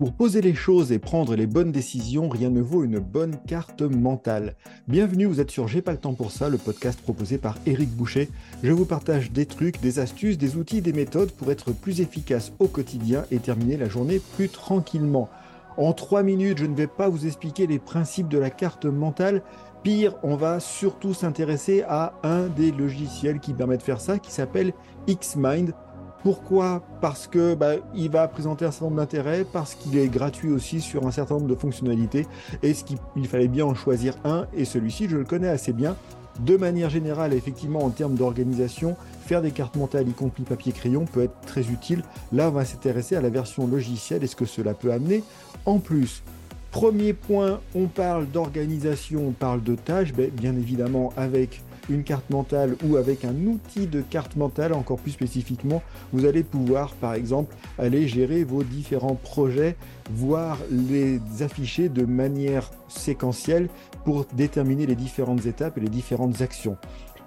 Pour poser les choses et prendre les bonnes décisions, rien ne vaut une bonne carte mentale. Bienvenue, vous êtes sur J'ai pas le temps pour ça, le podcast proposé par Eric Boucher. Je vous partage des trucs, des astuces, des outils, des méthodes pour être plus efficace au quotidien et terminer la journée plus tranquillement. En trois minutes, je ne vais pas vous expliquer les principes de la carte mentale. Pire, on va surtout s'intéresser à un des logiciels qui permet de faire ça, qui s'appelle Xmind. Pourquoi Parce que bah, il va présenter un certain nombre d'intérêts, parce qu'il est gratuit aussi sur un certain nombre de fonctionnalités, et ce qu'il fallait bien en choisir un, et celui-ci, je le connais assez bien. De manière générale, effectivement, en termes d'organisation, faire des cartes mentales, y compris papier-crayon, peut être très utile. Là, on va s'intéresser à la version logicielle et ce que cela peut amener. En plus, premier point, on parle d'organisation, on parle de tâches, ben, bien évidemment avec une carte mentale ou avec un outil de carte mentale, encore plus spécifiquement, vous allez pouvoir, par exemple, aller gérer vos différents projets, voire les afficher de manière séquentielle pour déterminer les différentes étapes et les différentes actions.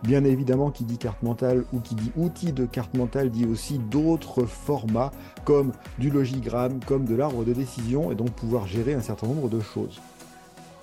Bien évidemment, qui dit carte mentale ou qui dit outil de carte mentale dit aussi d'autres formats comme du logigramme, comme de l'arbre de décision et donc pouvoir gérer un certain nombre de choses.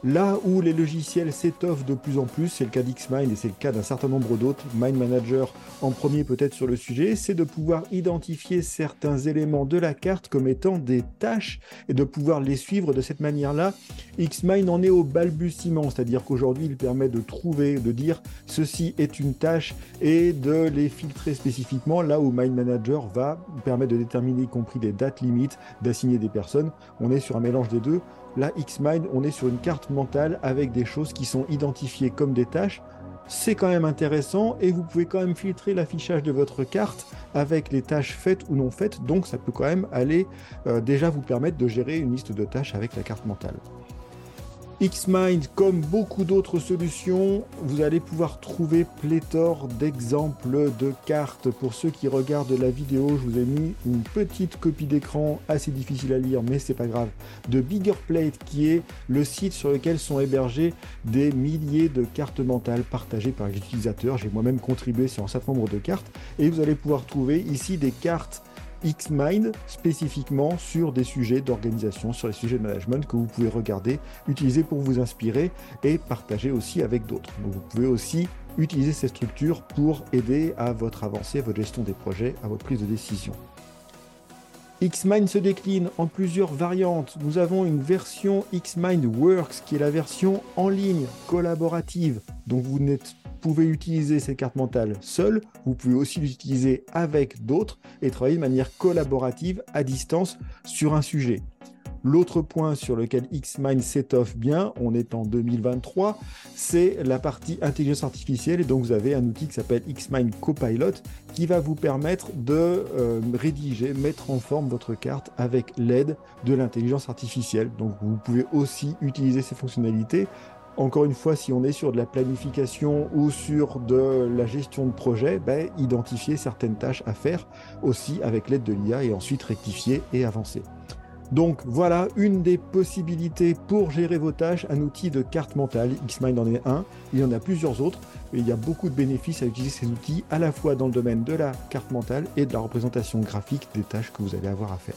Là où les logiciels s'étoffent de plus en plus, c'est le cas d'Xmind et c'est le cas d'un certain nombre d'autres, Mind Manager en premier peut-être sur le sujet, c'est de pouvoir identifier certains éléments de la carte comme étant des tâches et de pouvoir les suivre de cette manière-là. Xmind en est au balbutiement, c'est-à-dire qu'aujourd'hui il permet de trouver, de dire ceci est une tâche et de les filtrer spécifiquement, là où Mind Manager va permettre de déterminer y compris des dates limites, d'assigner des personnes. On est sur un mélange des deux. Là, Xmind, on est sur une carte mentale avec des choses qui sont identifiées comme des tâches. C'est quand même intéressant et vous pouvez quand même filtrer l'affichage de votre carte avec les tâches faites ou non faites. Donc ça peut quand même aller euh, déjà vous permettre de gérer une liste de tâches avec la carte mentale. Xmind, comme beaucoup d'autres solutions, vous allez pouvoir trouver pléthore d'exemples de cartes. Pour ceux qui regardent la vidéo, je vous ai mis une petite copie d'écran assez difficile à lire, mais c'est pas grave, de BiggerPlate, qui est le site sur lequel sont hébergées des milliers de cartes mentales partagées par les utilisateurs. J'ai moi-même contribué sur un certain nombre de cartes, et vous allez pouvoir trouver ici des cartes Xmind spécifiquement sur des sujets d'organisation, sur les sujets de management que vous pouvez regarder, utiliser pour vous inspirer et partager aussi avec d'autres. Donc vous pouvez aussi utiliser ces structures pour aider à votre avancée, à votre gestion des projets, à votre prise de décision. Xmind se décline en plusieurs variantes. Nous avons une version Xmind Works qui est la version en ligne, collaborative. Donc vous pouvez utiliser ces cartes mentales seul, vous pouvez aussi l'utiliser avec d'autres et travailler de manière collaborative à distance sur un sujet. L'autre point sur lequel Xmind s'étoffe bien, on est en 2023, c'est la partie intelligence artificielle. Et donc vous avez un outil qui s'appelle Xmind Copilot qui va vous permettre de euh, rédiger, mettre en forme votre carte avec l'aide de l'intelligence artificielle. Donc vous pouvez aussi utiliser ces fonctionnalités encore une fois, si on est sur de la planification ou sur de la gestion de projet, ben, identifier certaines tâches à faire aussi avec l'aide de l'IA et ensuite rectifier et avancer. Donc voilà une des possibilités pour gérer vos tâches, un outil de carte mentale. Xmind en est un, il y en a plusieurs autres, et il y a beaucoup de bénéfices à utiliser ces outils à la fois dans le domaine de la carte mentale et de la représentation graphique des tâches que vous allez avoir à faire.